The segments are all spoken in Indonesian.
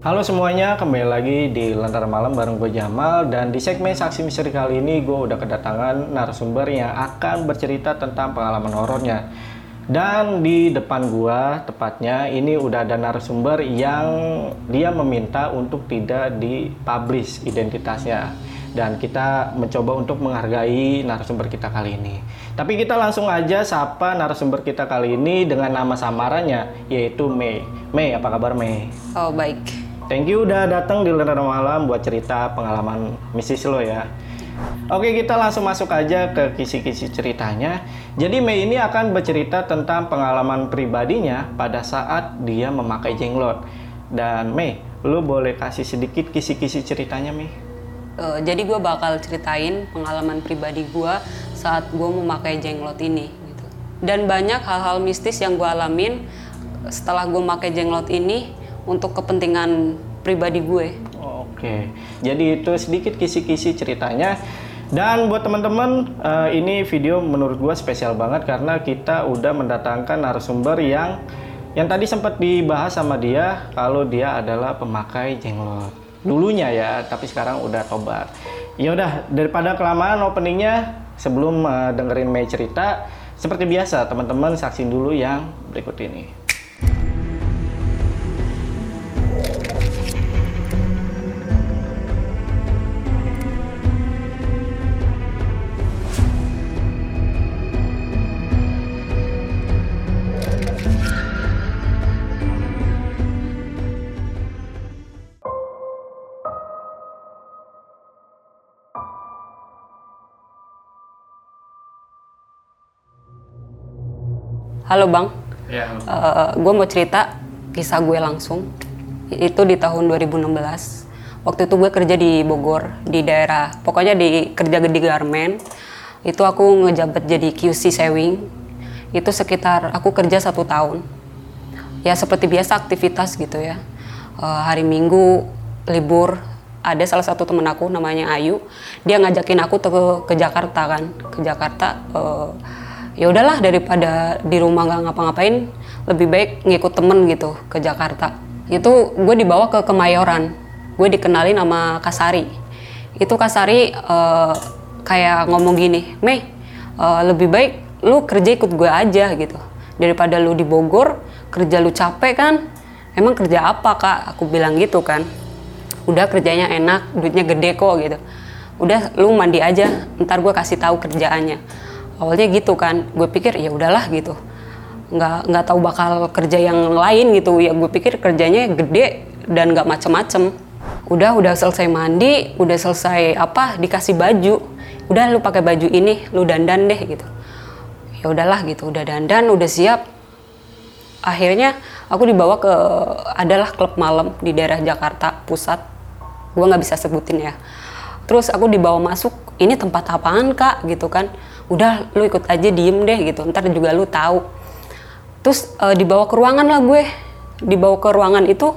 Halo semuanya, kembali lagi di Lentera Malam bareng gue Jamal dan di segmen Saksi Misteri kali ini gue udah kedatangan narasumber yang akan bercerita tentang pengalaman horornya. Dan di depan gua tepatnya ini udah ada narasumber yang dia meminta untuk tidak dipublish identitasnya dan kita mencoba untuk menghargai narasumber kita kali ini. Tapi kita langsung aja sapa narasumber kita kali ini dengan nama samarannya yaitu Mei. Mei, apa kabar Mei? Oh baik. Thank you udah datang di Lentera Malam buat cerita pengalaman misis lo ya. Oke, kita langsung masuk aja ke kisi-kisi ceritanya. Jadi Mei ini akan bercerita tentang pengalaman pribadinya pada saat dia memakai jenglot. Dan Mei, lu boleh kasih sedikit kisi-kisi ceritanya, Mei? Uh, jadi gue bakal ceritain pengalaman pribadi gue saat gue memakai jenglot ini. Gitu. Dan banyak hal-hal mistis yang gue alamin setelah gue memakai jenglot ini untuk kepentingan pribadi gue. Oke, jadi itu sedikit kisi-kisi ceritanya. Dan buat teman-teman, uh, ini video menurut gue spesial banget karena kita udah mendatangkan narasumber yang yang tadi sempat dibahas sama dia kalau dia adalah pemakai jenglot. Dulunya ya, tapi sekarang udah tobat. Ya udah, daripada kelamaan openingnya, sebelum uh, dengerin Mei cerita, seperti biasa teman-teman saksin dulu yang berikut ini. Halo Bang, Ya, uh, gue mau cerita kisah gue langsung. Itu di tahun 2016. Waktu itu gue kerja di Bogor, di daerah, pokoknya di kerja di garmen. Itu aku ngejabat jadi QC sewing. Itu sekitar aku kerja satu tahun. Ya seperti biasa aktivitas gitu ya. Uh, hari Minggu libur ada salah satu temen aku namanya Ayu. Dia ngajakin aku ke, ke Jakarta kan, ke Jakarta. Uh, ya udahlah daripada di rumah nggak ngapa-ngapain lebih baik ngikut temen gitu ke Jakarta. Itu gue dibawa ke Kemayoran. Gue dikenalin sama Kasari itu Kasari uh, kayak ngomong gini Mei uh, lebih baik lu kerja ikut gue aja gitu. Daripada lu di Bogor kerja lu capek kan? Emang kerja apa kak? Aku bilang gitu kan. Udah kerjanya enak duitnya gede kok gitu. Udah lu mandi aja ntar gue kasih tahu kerjaannya awalnya gitu kan gue pikir ya udahlah gitu. Nggak nggak tahu bakal kerja yang lain gitu. Ya gue pikir kerjanya gede dan nggak macem-macem. Udah udah selesai mandi udah selesai apa dikasih baju. Udah lu pakai baju ini lu dandan deh gitu. Ya udahlah gitu. Udah dandan udah siap. Akhirnya aku dibawa ke adalah klub malam di daerah Jakarta Pusat. Gue nggak bisa sebutin ya. Terus aku dibawa masuk ini tempat apaan kak? Gitu kan udah lu ikut aja diem deh gitu. Ntar juga lu tahu. Terus uh, dibawa ke ruangan lah gue. Dibawa ke ruangan itu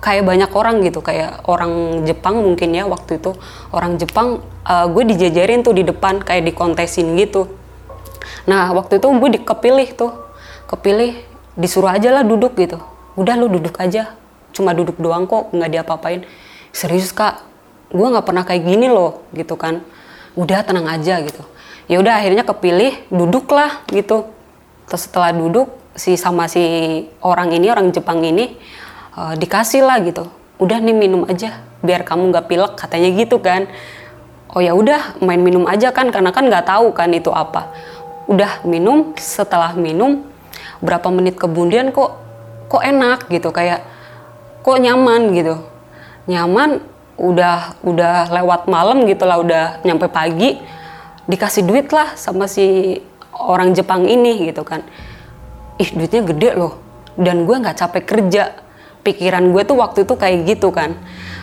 kayak banyak orang gitu. Kayak orang Jepang mungkin ya waktu itu. Orang Jepang uh, gue dijajarin tuh di depan kayak dikontesin gitu. Nah waktu itu gue dikepilih tuh. Kepilih disuruh aja lah duduk gitu. Udah lu duduk aja. Cuma duduk doang kok nggak diapa-apain. Serius kak? Gue nggak pernah kayak gini loh gitu kan. Udah tenang aja gitu ya udah akhirnya kepilih duduklah gitu. Terus setelah duduk si sama si orang ini orang Jepang ini uh, dikasih lah gitu. Udah nih minum aja biar kamu nggak pilek katanya gitu kan. Oh ya udah main minum aja kan karena kan nggak tahu kan itu apa. Udah minum setelah minum berapa menit kemudian kok kok enak gitu kayak kok nyaman gitu. Nyaman udah udah lewat malam gitu lah udah nyampe pagi dikasih duit lah sama si orang Jepang ini gitu kan. Ih duitnya gede loh. Dan gue nggak capek kerja. Pikiran gue tuh waktu itu kayak gitu kan.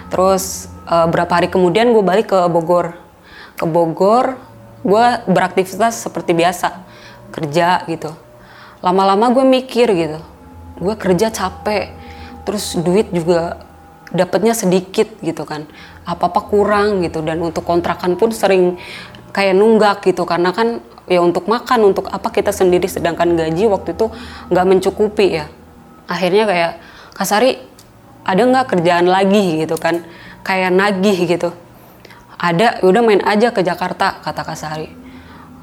Terus uh, berapa hari kemudian gue balik ke Bogor. Ke Bogor gue beraktivitas seperti biasa. Kerja gitu. Lama-lama gue mikir gitu. Gue kerja capek. Terus duit juga dapatnya sedikit gitu kan. Apa apa kurang gitu. Dan untuk kontrakan pun sering kayak nunggak gitu. Karena kan ya untuk makan untuk apa kita sendiri sedangkan gaji waktu itu nggak mencukupi ya. Akhirnya kayak Kasari ada nggak kerjaan lagi? gitu kan. Kayak nagih gitu. Ada ya udah main aja ke Jakarta kata Kak Sari.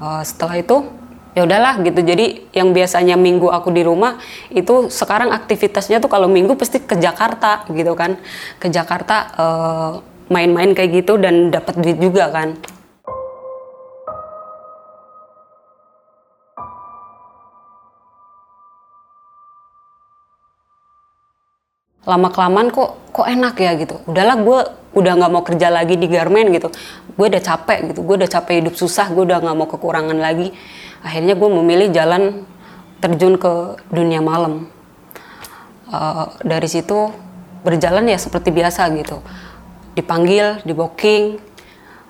Uh, setelah itu ya udahlah gitu. Jadi yang biasanya minggu aku di rumah itu sekarang aktivitasnya tuh kalau minggu pasti ke Jakarta gitu kan. Ke Jakarta uh, main-main kayak gitu dan dapat duit juga kan lama kelamaan kok kok enak ya gitu. Udahlah gue udah nggak mau kerja lagi di garmen gitu. Gue udah capek gitu gue udah capek hidup susah gue udah nggak mau kekurangan lagi. Akhirnya gue memilih jalan terjun ke dunia malam. Uh, dari situ berjalan ya seperti biasa gitu. Dipanggil di booking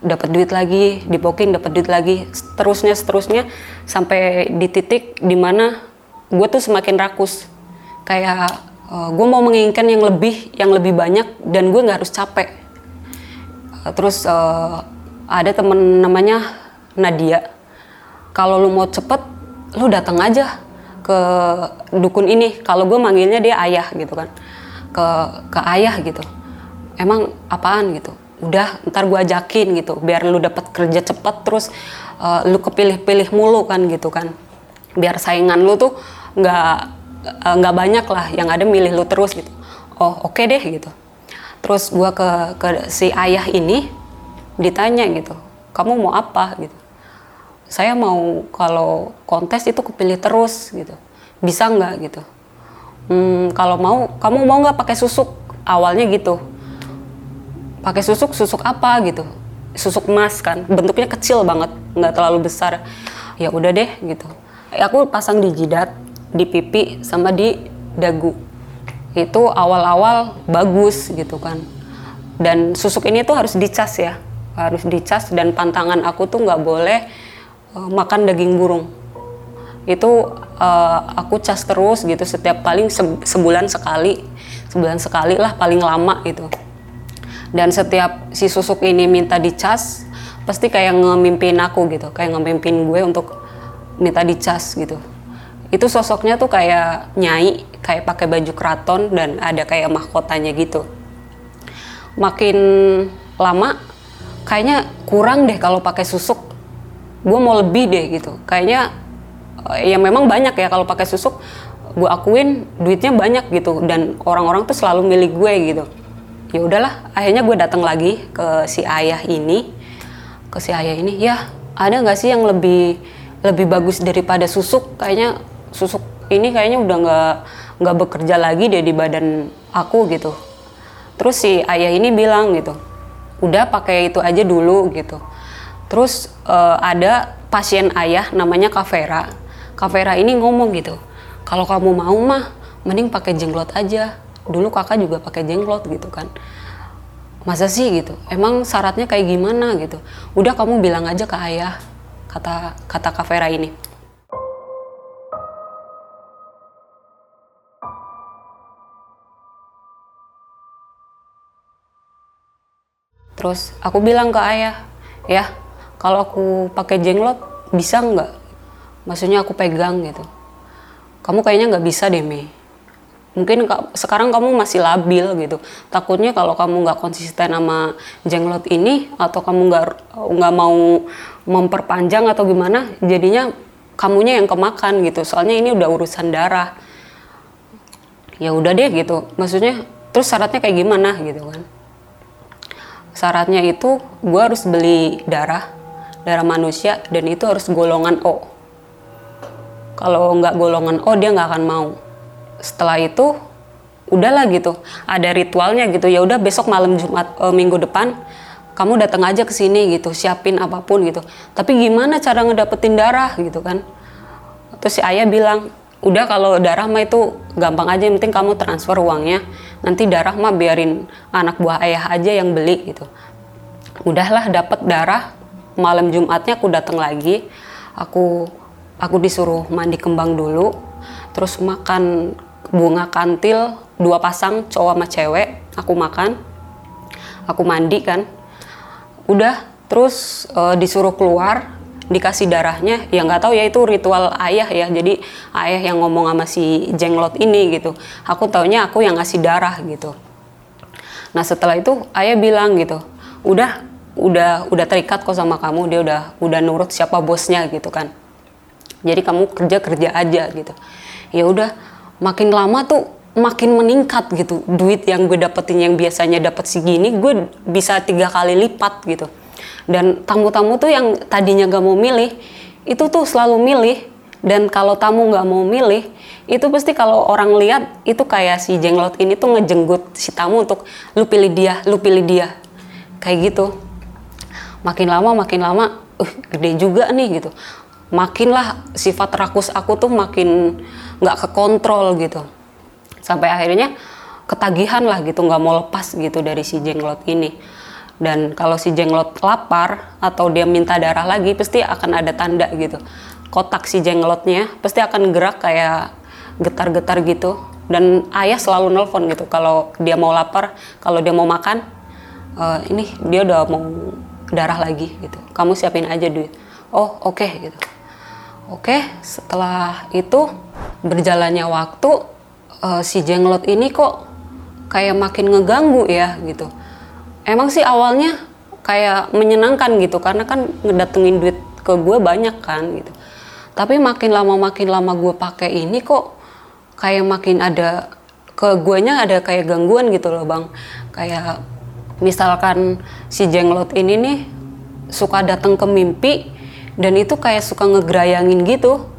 dapat duit lagi di booking dapat duit lagi. Seterusnya seterusnya sampai di titik di mana gue tuh semakin rakus. Kayak uh, eh, gue mau menginginkan yang lebih yang lebih banyak dan gue nggak harus capek. Uh, terus uh, ada temen namanya Nadia. Kalau lu mau cepet lu datang aja ke dukun ini. Kalau gue manggilnya dia ayah gitu kan. Ke ke ayah gitu. Emang apaan gitu? Udah ntar gue ajakin gitu. Biar lu dapat kerja cepet terus uh, lu kepilih-pilih mulu kan gitu kan. Biar saingan lu tuh nggak nggak uh, banyak lah yang ada milih lu terus gitu. Oh oke okay deh gitu. Terus gue ke ke si ayah ini ditanya gitu kamu mau apa? gitu. Saya mau kalau kontes itu kepilih terus gitu. Bisa nggak? gitu. Hmm, kalau mau kamu mau nggak pakai susuk? Awalnya gitu. Pakai susuk susuk apa? gitu. Susuk emas kan bentuknya kecil banget nggak terlalu besar. Ya udah deh gitu. Aku pasang di jidat di pipi sama di dagu. Itu awal-awal bagus gitu kan. Dan susuk ini tuh harus dicas ya. Harus dicas dan pantangan aku tuh nggak boleh uh, makan daging burung. Itu uh, aku cas terus gitu setiap paling se sebulan sekali sebulan sekali lah paling lama itu dan setiap si susuk ini minta dicas pasti kayak ngemimpin aku gitu kayak ngemimpin gue untuk minta dicas gitu itu sosoknya tuh kayak nyai kayak pakai baju keraton dan ada kayak mahkotanya gitu. Makin lama kayaknya kurang deh kalau pakai susuk. Gue mau lebih deh gitu. Kayaknya eh, ya memang banyak ya kalau pakai susuk. Gue akuin duitnya banyak gitu dan orang-orang tuh selalu milih gue gitu. Ya udahlah akhirnya gue datang lagi ke si ayah ini. Ke si ayah ini ya ada nggak sih yang lebih lebih bagus daripada susuk? Kayaknya susuk ini kayaknya udah nggak nggak bekerja lagi deh di badan aku gitu. Terus si ayah ini bilang gitu udah pakai itu aja dulu gitu. Terus uh, ada pasien ayah namanya Kavera Kavera ini ngomong gitu kalau kamu mau mah mending pakai jenglot aja. Dulu kakak juga pakai jenglot gitu kan. Masa sih? gitu. Emang syaratnya kayak gimana? gitu. Udah kamu bilang aja ke ayah kata kata Kavera ini Terus aku bilang ke ayah, ya kalau aku pakai jenglot bisa nggak? Maksudnya aku pegang gitu. Kamu kayaknya nggak bisa deh Mei. Mungkin sekarang kamu masih labil gitu. Takutnya kalau kamu nggak konsisten sama jenglot ini atau kamu nggak nggak mau memperpanjang atau gimana, jadinya kamunya yang kemakan gitu. Soalnya ini udah urusan darah. Ya udah deh gitu. Maksudnya terus syaratnya kayak gimana gitu kan? Syaratnya itu gue harus beli darah darah manusia dan itu harus golongan O. Kalau nggak golongan O dia nggak akan mau. Setelah itu udahlah gitu. Ada ritualnya gitu. Ya udah besok malam Jumat e, minggu depan kamu datang aja ke sini gitu siapin apa pun gitu. Tapi gimana cara ngedapetin darah gitu kan? Terus si ayah bilang udah kalau darah mah itu gampang aja yang penting kamu transfer uangnya nanti darah mah biarin anak buah ayah aja yang beli gitu. Udahlah dapat darah. Malam Jumatnya aku datang lagi. Aku aku disuruh mandi kembang dulu. Terus makan bunga kantil dua pasang cowok sama cewek aku makan. Aku mandi kan. Udah terus uh, disuruh keluar dikasih darahnya ya nggak tahu ya itu ritual ayah ya. Jadi ayah yang ngomong sama si jenglot ini gitu. Aku taunya aku yang ngasih darah gitu. Nah setelah itu ayah bilang gitu udah udah udah terikat kok sama kamu dia udah udah nurut siapa bosnya gitu kan. Jadi kamu kerja kerja aja gitu. Ya udah makin lama tuh makin meningkat gitu duit yang gue dapetin yang biasanya dapat segini gue bisa tiga kali lipat gitu dan tamu-tamu tuh yang tadinya gak mau milih itu tuh selalu milih. Dan kalau tamu nggak mau milih itu pasti kalau orang lihat itu kayak si jenglot ini tuh ngejenggut si tamu untuk lu pilih dia lu pilih dia. Kayak gitu. Makin lama makin lama uh gede juga nih gitu. Makinlah sifat rakus aku tuh makin nggak kekontrol gitu. Sampai akhirnya ketagihan lah gitu nggak mau lepas gitu dari si jenglot ini dan kalau si jenglot lapar atau dia minta darah lagi pasti akan ada tanda gitu. Kotak si jenglotnya pasti akan gerak kayak getar-getar gitu. Dan ayah selalu nelpon gitu kalau dia mau lapar kalau dia mau makan uh, ini dia udah mau darah lagi gitu. Kamu siapin aja duit. Oh oke okay, gitu. Oke okay, setelah itu berjalannya waktu uh, si jenglot ini kok kayak makin ngeganggu ya gitu emang sih awalnya kayak menyenangkan gitu karena kan ngedatengin duit ke gue banyak kan gitu. Tapi makin lama makin lama gue pakai ini kok kayak makin ada ke guanya ada kayak gangguan gitu loh bang. Kayak misalkan si jenglot ini nih suka datang ke mimpi dan itu kayak suka ngegerayangin gitu.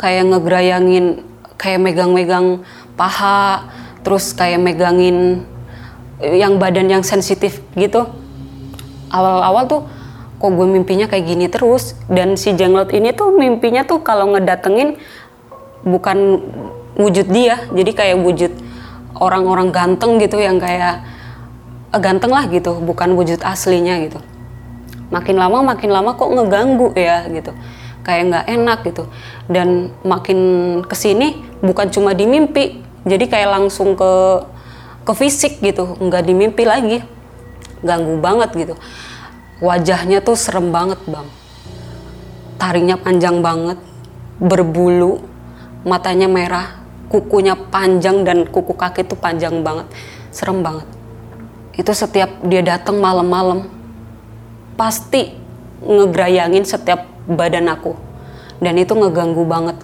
Kayak ngegerayangin kayak megang-megang paha terus kayak megangin yang badan yang sensitif gitu. Awal-awal tuh kok gue mimpinya kayak gini terus? Dan si jenglot ini tuh mimpinya tuh kalau ngedatengin bukan wujud dia jadi kayak wujud orang-orang ganteng gitu yang kayak Eh, ganteng lah gitu bukan wujud aslinya gitu. Makin lama makin lama kok ngeganggu ya gitu. Kayak nggak enak gitu. Dan makin ke sini bukan cuma di mimpi jadi kayak langsung ke ke fisik gitu nggak di mimpi lagi. Ganggu banget gitu. Wajahnya tuh serem banget bang. Taringnya panjang banget berbulu matanya merah kukunya panjang dan kuku kaki tuh panjang banget. Serem banget. Itu setiap dia datang malam-malam pasti ngegrayangin setiap badan aku. Dan itu ngeganggu banget.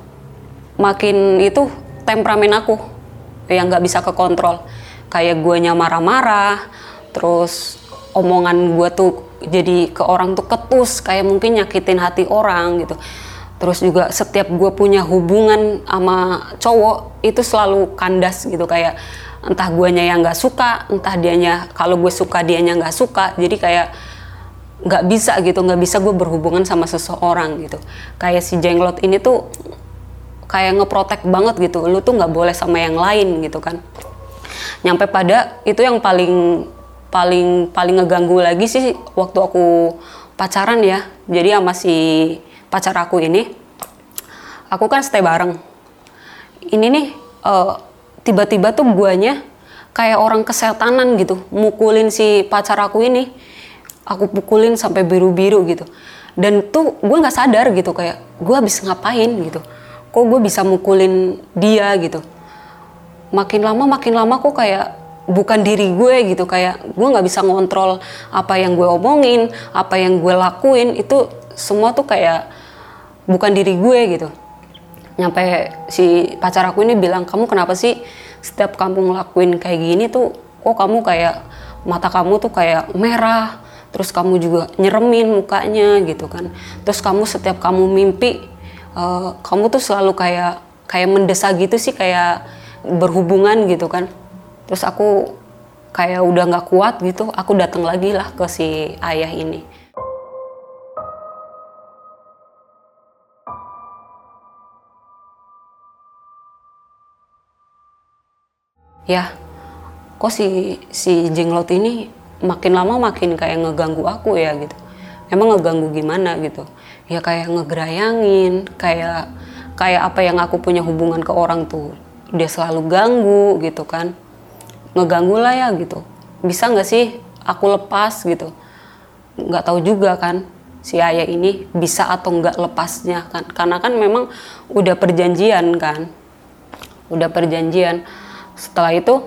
Makin itu temperamen aku yang nggak bisa kekontrol kayak guanya marah-marah terus omongan gue tuh jadi ke orang tuh ketus kayak mungkin nyakitin hati orang gitu. Terus juga setiap gue punya hubungan sama cowok itu selalu kandas gitu kayak entah guanya yang nggak suka entah dianya kalau gue suka dianya nggak suka jadi kayak nggak bisa gitu nggak bisa gue berhubungan sama seseorang gitu. Kayak si jenglot ini tuh kayak ngeprotek banget gitu lu tuh nggak boleh sama yang lain gitu kan nyampe pada itu yang paling paling paling ngeganggu lagi sih waktu aku pacaran ya. Jadi sama si pacar aku ini aku kan stay bareng. Ini nih uh, tiba-tiba tuh guanya kayak orang kesetanan gitu mukulin si pacar aku ini. Aku pukulin sampai biru-biru gitu. Dan tuh gue nggak sadar gitu kayak gue habis ngapain gitu. Kok gue bisa mukulin dia gitu makin lama makin lama kok kayak bukan diri gue gitu. Kayak gue nggak bisa ngontrol apa yang gue omongin apa yang gue lakuin. Itu semua tuh kayak bukan diri gue gitu. Nyampe si pacar aku ini bilang kamu kenapa sih setiap kamu ngelakuin kayak gini tuh kok kamu kayak mata kamu tuh kayak merah terus kamu juga nyeremin mukanya gitu kan. Terus kamu setiap kamu mimpi uh, kamu tuh selalu kayak kayak mendesak gitu sih kayak berhubungan gitu kan. Terus aku kayak udah nggak kuat gitu aku datang lagi lah ke si ayah ini. Ya kok si si jenglot ini makin lama makin kayak ngeganggu aku ya gitu. Emang ngeganggu gimana gitu? Ya kayak ngegerayangin kayak kayak apa yang aku punya hubungan ke orang tuh dia selalu ganggu gitu kan. Ngeganggu lah ya gitu. Bisa nggak sih aku lepas gitu? Nggak tahu juga kan si ayah ini bisa atau nggak lepasnya kan. Karena kan memang udah perjanjian kan. Udah perjanjian. Setelah itu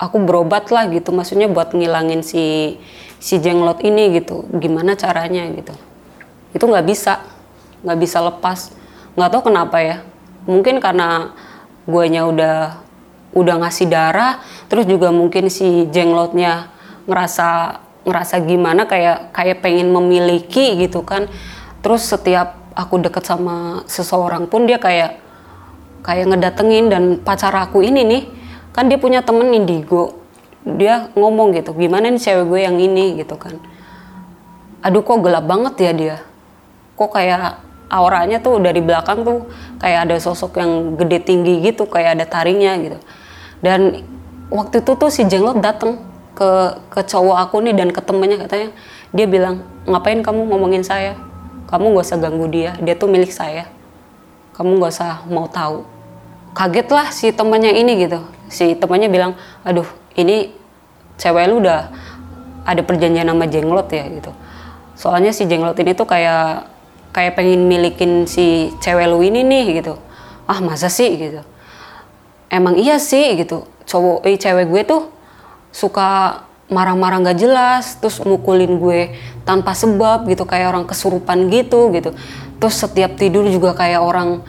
aku berobat lah gitu. Maksudnya buat ngilangin si si jenglot ini gitu. Gimana caranya gitu. Itu nggak bisa. Nggak bisa lepas. Nggak tahu kenapa ya. Mungkin karena guanya udah udah ngasih darah terus juga mungkin si jenglotnya ngerasa ngerasa gimana kayak kayak pengen memiliki gitu kan. Terus setiap aku deket sama seseorang pun dia kayak kayak ngedatengin dan pacar aku ini nih kan dia punya temen indigo. Dia ngomong gitu gimana nih cewek gue yang ini? gitu kan. Aduh kok gelap banget ya dia. Kok kayak auranya tuh dari belakang tuh kayak ada sosok yang gede tinggi gitu kayak ada taringnya gitu. Dan waktu itu tuh si jenglot dateng ke ke cowok aku nih dan ke temennya katanya. Dia bilang ngapain kamu ngomongin saya? Kamu gak usah ganggu dia dia tuh milik saya. Kamu gak usah mau tahu. Kaget lah si temannya ini gitu. Si temannya bilang aduh ini cewek lu udah ada perjanjian sama jenglot ya gitu. Soalnya si jenglot ini tuh kayak kayak pengen milikin si cewek lu ini nih gitu. Ah masa sih gitu. Emang iya sih gitu. Cowok eh cewek gue tuh suka marah-marah nggak jelas terus mukulin gue tanpa sebab gitu. Kayak orang kesurupan gitu gitu. Terus setiap tidur juga kayak orang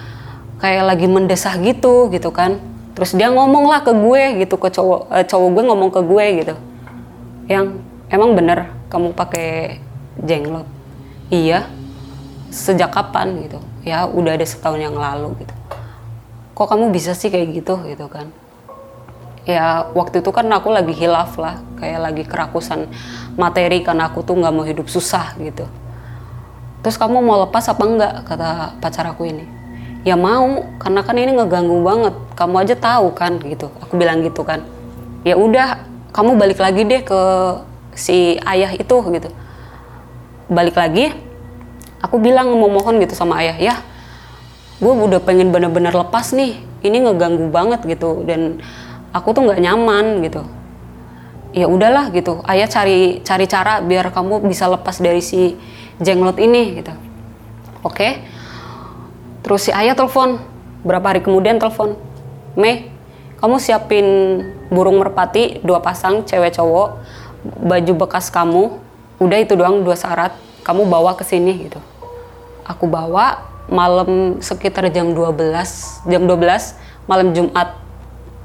kayak lagi mendesah gitu gitu kan. Terus dia ngomong lah ke gue gitu. Ke cowok eh, cowok gue ngomong ke gue gitu. Yang emang bener kamu pakai jenglot? Iya sejak kapan gitu. Ya udah ada setahun yang lalu gitu. Kok kamu bisa sih kayak gitu gitu kan? Ya waktu itu kan aku lagi hilaf lah kayak lagi kerakusan materi karena aku tuh nggak mau hidup susah gitu. Terus kamu mau lepas apa enggak kata pacar aku ini? Ya mau karena kan ini ngeganggu banget. Kamu aja tahu kan gitu. Aku bilang gitu kan. Ya udah kamu balik lagi deh ke si ayah itu gitu. Balik lagi aku bilang mau mohon gitu sama ayah ya gue udah pengen bener-bener lepas nih. Ini ngeganggu banget gitu dan aku tuh nggak nyaman gitu. Ya udahlah gitu. Ayah cari cari cara biar kamu bisa lepas dari si jenglot ini gitu. Oke. Terus si ayah telepon, berapa hari kemudian telepon, Mei, kamu siapin burung merpati dua pasang cewek cowok, baju bekas kamu, udah itu doang dua syarat, kamu bawa ke sini gitu. Aku bawa malam sekitar jam 12, jam 12 malam Jumat,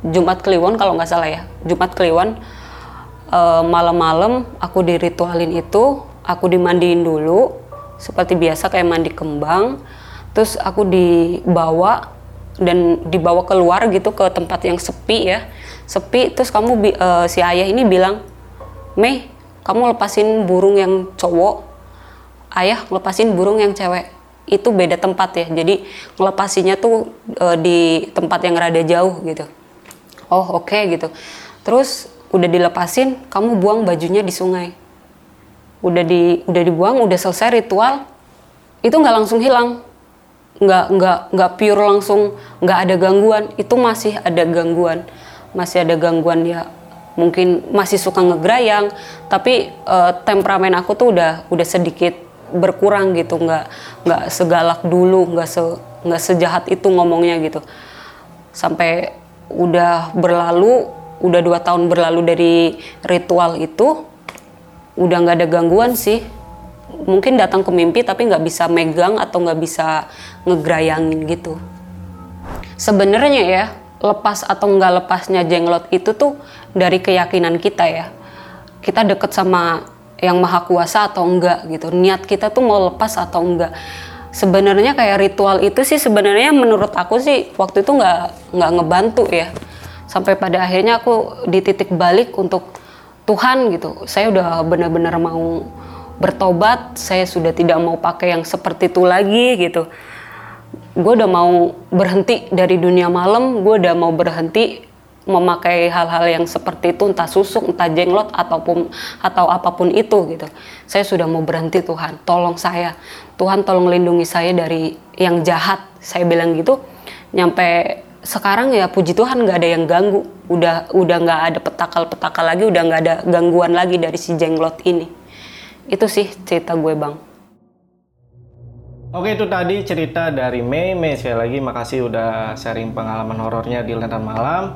Jumat Kliwon kalau nggak salah ya, Jumat Kliwon. E, malam-malam aku diritualin itu, aku dimandiin dulu seperti biasa kayak mandi kembang terus aku dibawa dan dibawa keluar gitu ke tempat yang sepi ya sepi. Terus kamu uh, si ayah ini bilang Mei kamu lepasin burung yang cowok ayah lepasin burung yang cewek. Itu beda tempat ya. Jadi ngelepasinya tuh uh, di tempat yang rada jauh gitu. Oh oke okay, gitu. Terus udah dilepasin kamu buang bajunya di sungai. Udah di udah dibuang udah selesai ritual itu nggak langsung hilang. Nggak nggak nggak pure langsung nggak ada gangguan. Itu masih ada gangguan. Masih ada gangguan ya mungkin masih suka ngegrayang tapi uh, temperamen aku tuh udah udah sedikit berkurang gitu nggak nggak segalak dulu nggak se nggak sejahat itu ngomongnya gitu sampai udah berlalu udah dua tahun berlalu dari ritual itu udah nggak ada gangguan sih mungkin datang ke mimpi tapi nggak bisa megang atau nggak bisa ngegrayangin gitu. Sebenarnya ya lepas atau nggak lepasnya jenglot itu tuh dari keyakinan kita ya. Kita deket sama yang maha kuasa atau enggak gitu. Niat kita tuh mau lepas atau enggak. Sebenarnya kayak ritual itu sih sebenarnya menurut aku sih waktu itu nggak nggak ngebantu ya. Sampai pada akhirnya aku di titik balik untuk Tuhan gitu. Saya udah benar-benar mau bertobat, saya sudah tidak mau pakai yang seperti itu lagi gitu. Gue udah mau berhenti dari dunia malam, gue udah mau berhenti memakai hal-hal yang seperti itu, entah susuk, entah jenglot, ataupun atau apa pun itu gitu. Saya sudah mau berhenti Tuhan, tolong saya, Tuhan tolong lindungi saya dari yang jahat. Saya bilang gitu, nyampe sekarang ya puji Tuhan nggak ada yang ganggu, udah udah nggak ada petakal-petakal lagi, udah nggak ada gangguan lagi dari si jenglot ini itu sih cerita gue bang Oke itu tadi cerita dari Mei. Mei sekali lagi makasih udah sharing pengalaman horornya di Lentera Malam.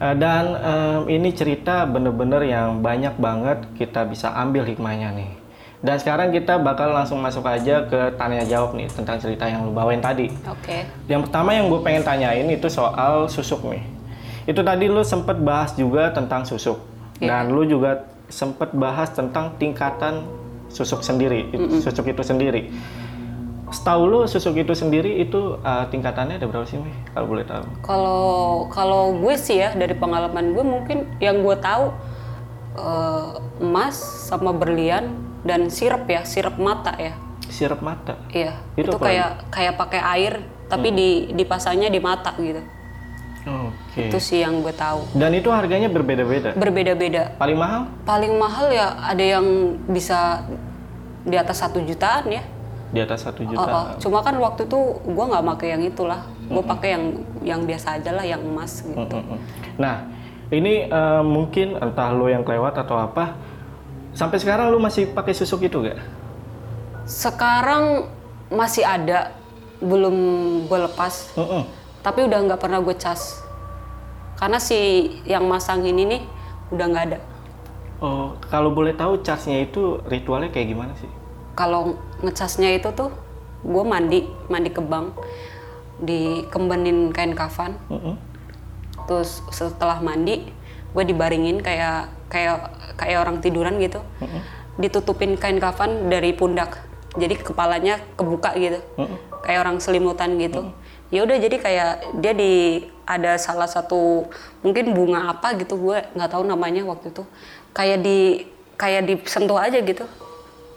Eh, dan em, ini cerita bener-bener yang banyak banget kita bisa ambil hikmahnya nih. Dan sekarang kita bakal langsung masuk aja ke tanya jawab nih tentang cerita yang lu bawain tadi. Oke. Yang pertama yang gue pengen tanyain itu soal susuk nih. Itu tadi lu sempet bahas juga tentang susuk. Iya. Dan lu juga sempet bahas tentang tingkatan susuk sendiri, itu- susuk itu sendiri. Setahu lu susuk itu sendiri itu uh, tingkatannya ada berapa sih, Mi? Kalau boleh tahu. Kalau kalau gue sih ya dari pengalaman gue mungkin yang gue tahu eh, emas sama berlian dan sirup ya, sirup mata ya. Sirup mata. Iya. Itu Itu, kayak kayak pakai air tapi di dipasangnya di mata gitu. Oke. Itu sih yang gue tahu. Dan itu harganya berbeda-beda. Berbeda-beda. Paling mahal? Paling mahal ya ada yang bisa di atas satu jutaan ya. Di atas satu Oh, juta. oh. Cuma kan waktu itu gue nggak pakai yang itulah. Gue pakai yang yang biasa aja lah, yang emas gitu. Nah, ini eh, mungkin entah lo yang kelewat atau apa. Sampai sekarang lu masih pakai susuk itu gak? Sekarang masih ada, belum gue lepas. Mm-mm. Tapi udah nggak pernah gue cas. Karena si yang masang ini nih udah nggak ada. Oh, kalau boleh tahu charge-nya itu ritualnya kayak gimana sih? Kalau ngecasnya itu tuh gue mandi, mandi ke bank, dikembenin kain kafan. Mm-mm. Terus setelah mandi, gue dibaringin kayak kayak kayak orang tiduran gitu. Ditutupin kain kafan dari pundak. Jadi kepalanya kebuka gitu. Kayak orang selimutan gitu. Ya udah jadi kayak dia di ada salah satu mungkin bunga apa gitu gue nggak tahu namanya waktu itu. Kayak di kayak disentuh aja gitu.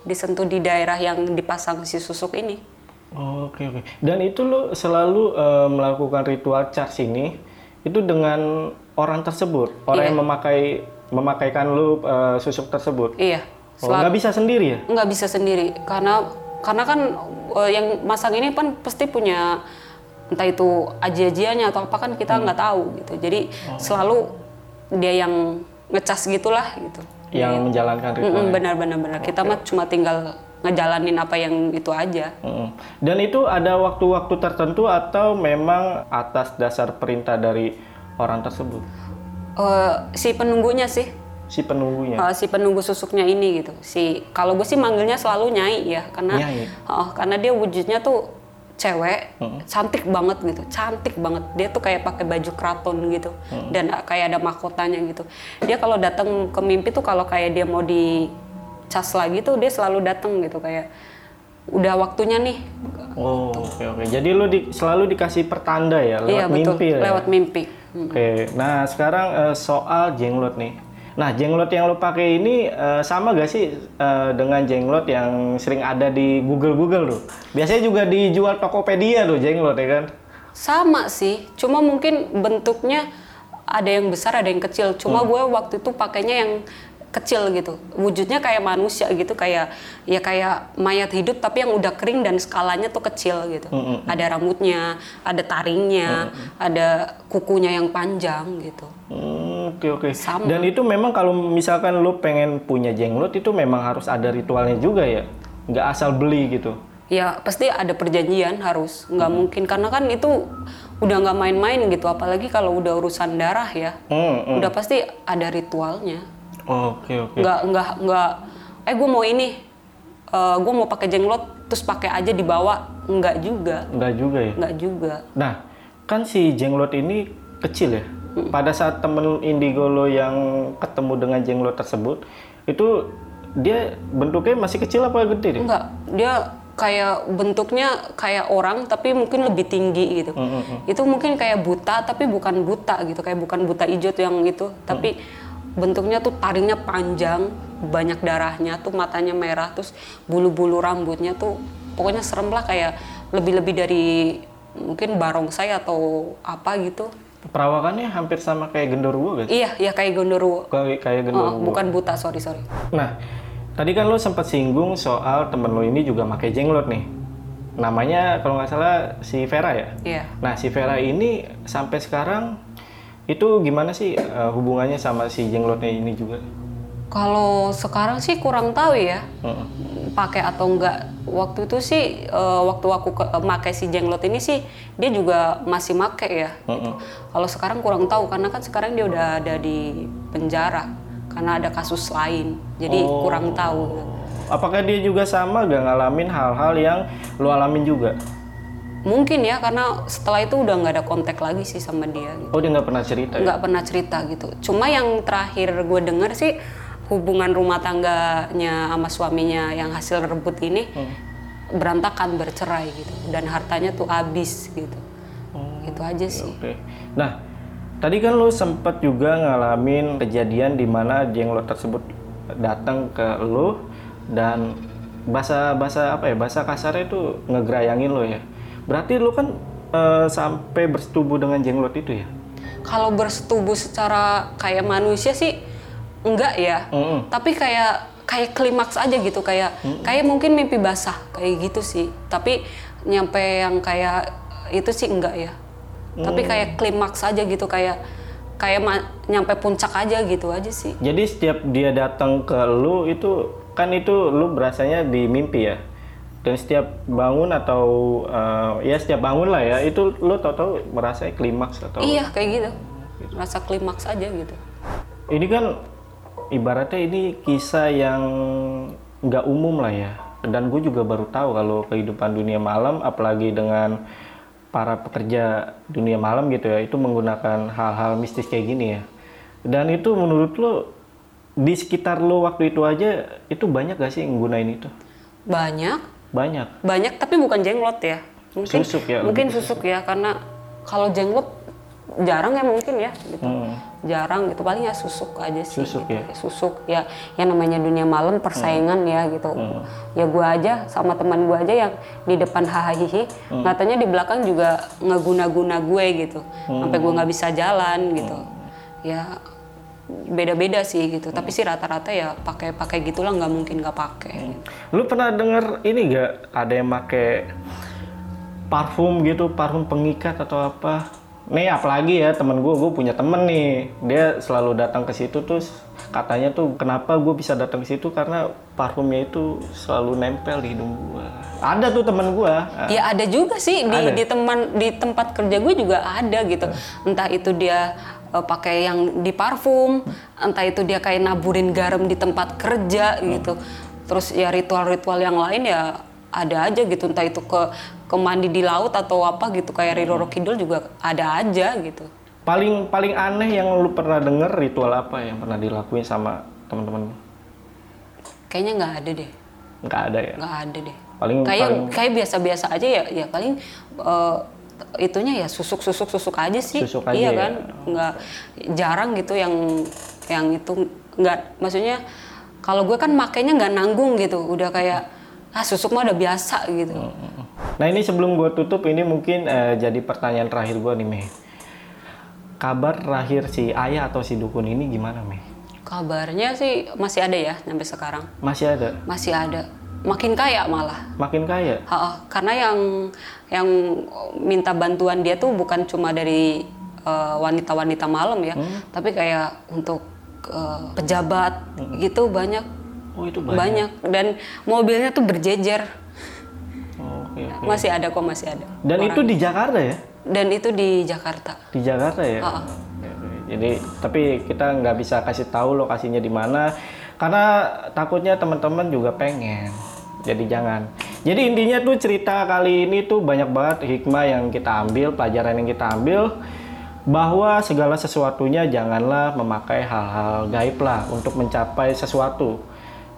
Disentuh di daerah yang dipasang si susuk ini. Oh, Oke oke. Dan itu lu selalu eh, melakukan ritual charge ini itu dengan orang tersebut, orang Iya. yang memakai memakaikan lu eh, susuk tersebut. Iya. Oh, nggak bisa sendiri ya? nggak bisa sendiri karena karena kan eh, yang masang ini kan pasti punya entah itu aji-ajiannya atau apa kan kita nggak tahu gitu jadi selalu dia yang ngecas gitulah gitu Yang menjalankan ritual. Benar-benar benar kita mah cuma tinggal ngejalanin apa yang itu aja Mm-mm. Dan itu ada waktu-waktu tertentu atau memang atas dasar perintah dari orang tersebut? Eh, si penunggunya sih Si penunggunya. eh, si penunggu susuknya ini gitu si kalau gue sih manggilnya selalu nyai ya karena Nyai. Oh, karena dia wujudnya tuh cewek cantik banget gitu cantik banget dia tuh kayak pakai baju keraton gitu dan uh, kayak ada mahkotanya gitu dia kalau datang ke mimpi tuh kalau kayak dia mau dicas lagi tuh dia selalu datang gitu kayak udah waktunya nih Oh, oke oke. Jadi lu di- selalu dikasih pertanda ya lewat iya betul mimpi ya? lewat mimpi. Oke. Nah, sekarang eh, soal jenglot nih. Nah, jenglot yang lu pakai ini eh, sama gak sih eh, dengan jenglot yang sering ada di Google-Google tuh? Biasanya juga dijual Tokopedia tuh jenglot ya kan? sama sih cuma mungkin bentuknya ada yang besar ada yang kecil cuma gue waktu itu pakainya yang kecil gitu wujudnya kayak manusia gitu kayak ya kayak mayat hidup tapi yang udah kering dan skalanya tuh kecil gitu ada rambutnya ada taringnya ada kukunya yang panjang gitu Hmm, Oke oke. Sama. Dan itu memang kalau misalkan lu pengen punya jenglot itu memang harus ada ritualnya juga ya? Nggak asal beli gitu? ya pasti ada perjanjian harus nggak mungkin karena kan itu udah nggak main-main gitu apalagi kalau udah urusan darah ya Hmm, hmm. udah pasti ada ritualnya Oke oke. nggak nggak nggak. Eh gue mau ini. Gue mau pakai jenglot terus pakai aja dibawa nggak juga. Nggak juga ya? nggak juga. Nah, kan si jenglot ini kecil ya. Pada saat temen indigo lo yang ketemu dengan jenglot tersebut, itu dia bentuknya masih kecil apa gede deh? nggak. Dia kayak bentuknya kayak orang tapi mungkin lebih tinggi gitu. Itu mungkin kayak buta tapi bukan buta gitu. Kayak bukan buta hijau tuh yang itu. Tapi bentuknya tuh taringnya panjang banyak darahnya tuh matanya merah terus bulu-bulu rambutnya tuh pokoknya serem lah kayak lebih-lebih dari mungkin barongsai atau apa gitu Perawakannya hampir sama kayak genderuwo guys. iya ya kayak gondoruo Kayak kayak Oh, genderuwo. bukan buta sorry sorry Nah, tadi kan lo sempat singgung soal temen lo ini juga pakai jenglot nih. Namanya kalau nggak salah si Vera ya. iya Nah, si Vera ini sampai sekarang itu gimana sih eh, hubungannya sama si jenglotnya ini juga? Kalau sekarang sih kurang tahu ya. Heeh. pakai atau enggak waktu itu sih eh, waktu aku ke, pakai si jenglot ini sih dia juga masih make ya Heeh. kalau sekarang kurang tahu karena kan sekarang dia udah ada di penjara karena ada kasus lain jadi Oh. kurang tahu Apakah dia juga sama gak ngalamin hal-hal yang lu alamin juga? Mungkin ya karena setelah itu udah nggak ada kontak lagi sih sama dia gitu. Oh dia nggak pernah cerita ya? nggak pernah cerita gitu cuma yang terakhir gue denger sih hubungan rumah tangganya sama suaminya yang hasil rebut ini berantakan bercerai gitu dan hartanya tuh habis gitu itu aja sih Oke. Nah, tadi kan lu sempat juga ngalamin kejadian di mana jenglot tersebut datang ke lu dan bahasa bahasa apa ya bahasa kasarnya itu ngegerayangin lo ya. Berarti lu kan eh, sampai bersetubuh dengan jenglot itu ya? kalau bersetubuh secara kayak manusia sih enggak ya Mm-mm. tapi kayak kayak klimaks aja gitu kayak kayak mungkin mimpi basah kayak gitu sih tapi nyampe yang kayak itu sih enggak ya tapi kayak klimaks aja gitu kayak kayak nyampe puncak aja gitu aja sih Jadi setiap dia datang ke lu itu kan itu lu berasanya di mimpi ya. Dan setiap bangun atau eh, ya setiap bangun lah ya itu lu tahu-tahu merasa klimaks atau iya kayak gitu rasa klimaks aja gitu Ini kan ibaratnya ini kisah yang nggak umum lah ya. Dan gue juga baru tahu kalau kehidupan dunia malam, apalagi dengan para pekerja dunia malam gitu ya, itu menggunakan hal-hal mistis kayak gini ya. Dan itu menurut lo di sekitar lo waktu itu aja itu banyak gak sih yang gunain itu? banyak Banyak. banyak tapi bukan jenglot ya mungkin Susuk ya, mungkin susuk ya karena kalau jenglot jarang ya mungkin ya gitu Hmm. jarang gitu paling ya susuk aja sih Susuk gitu. ya? susuk ya yang namanya dunia malam persaingan ya gitu Hmm. ya gua aja sama teman gua aja yang di depan hahaha Hmm. katanya di belakang juga ngeguna-guna gue gitu Hmm. sampai gua nggak bisa jalan gitu ya beda-beda sih gitu tapi sih rata-rata ya pakai pakai gitulah nggak mungkin nggak pakai Lu pernah denger ini gak ada yang make parfum gitu, parfum pengikat atau apa? Nih apalagi ya temen gue, gue punya temen nih, dia selalu datang ke situ terus katanya tuh kenapa gue bisa datang ke situ karena parfumnya itu selalu nempel di hidung gue. Ada tuh temen gue. Ya ada juga sih di Ada. di teman di tempat kerja gue juga ada gitu. Entah itu dia eh, pakai yang di parfum, entah itu dia kayak naburin garam di tempat kerja gitu. Terus ya ritual-ritual yang lain ya ada aja gitu. Entah itu ke ke mandi di laut atau apa gitu kayak Roro Kidul juga ada aja gitu. Paling paling aneh yang lu pernah denger ritual apa yang pernah dilakuin sama teman-teman? Kayaknya nggak ada deh, Nggak ada ya. nggak ada deh. Paling kayak paling kayak biasa-biasa aja ya ya paling eh, itunya ya susuk susuk susuk aja sih Susuk aja iya ya. kan nggak jarang gitu yang yang itu nggak maksudnya kalau gue kan makainya nggak nanggung gitu udah kayak ah susuk mah udah biasa gitu Nah ini sebelum gue tutup ini mungkin eh, jadi pertanyaan terakhir gue nih Mei. Kabar terakhir si ayah atau si dukun ini gimana Mei? kabarnya sih masih ada ya sampai sekarang Masih ada? masih ada makin kaya malah Makin kaya? Ha-ha, karena yang yang minta bantuan dia tuh bukan cuma dari eh, wanita-wanita malam ya, tapi kayak untuk eh, pejabat gitu banyak Oh itu banyak. banyak dan mobilnya tuh berjejer. Oh, Oke. oke. Masih ada kok masih ada. Dan itu di Jakarta ya? Dan itu di Jakarta. Di Jakarta ya? Oke. Jadi tapi kita nggak bisa kasih tahu lokasinya di mana karena takutnya teman-teman juga pengen. Jadi jangan. Jadi intinya tuh cerita kali ini tuh banyak banget hikmah yang kita ambil, pelajaran yang kita ambil bahwa segala sesuatunya janganlah memakai hal-hal gaib lah untuk mencapai sesuatu.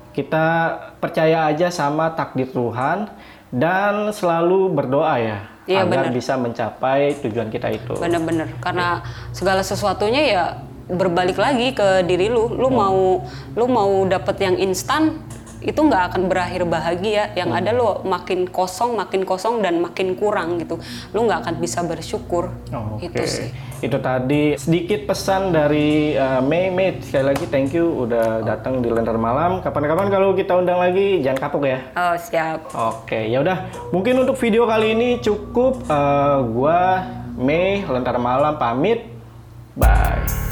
Kita percaya aja sama takdir Tuhan dan selalu berdoa ya Iya, agar benar. bisa mencapai tujuan kita itu. Bener-bener karena segala sesuatunya ya berbalik lagi ke diri lu. Lu mau lu mau dapet yang instan itu nggak akan berakhir bahagia. Yang ada lu makin kosong, makin kosong dan makin kurang gitu. Lu nggak akan bisa bersyukur. Oh, Oke, Itu sih. itu tadi sedikit pesan dari uh, Mei. Mei sekali lagi thank you udah datang di Lentera Malam. Kapan-kapan kalau kita undang lagi jangan kapok ya. Oh siap. Oke, ya udah. Mungkin untuk video kali ini cukup. Uh, gua Mei Lentera Malam pamit. Bye.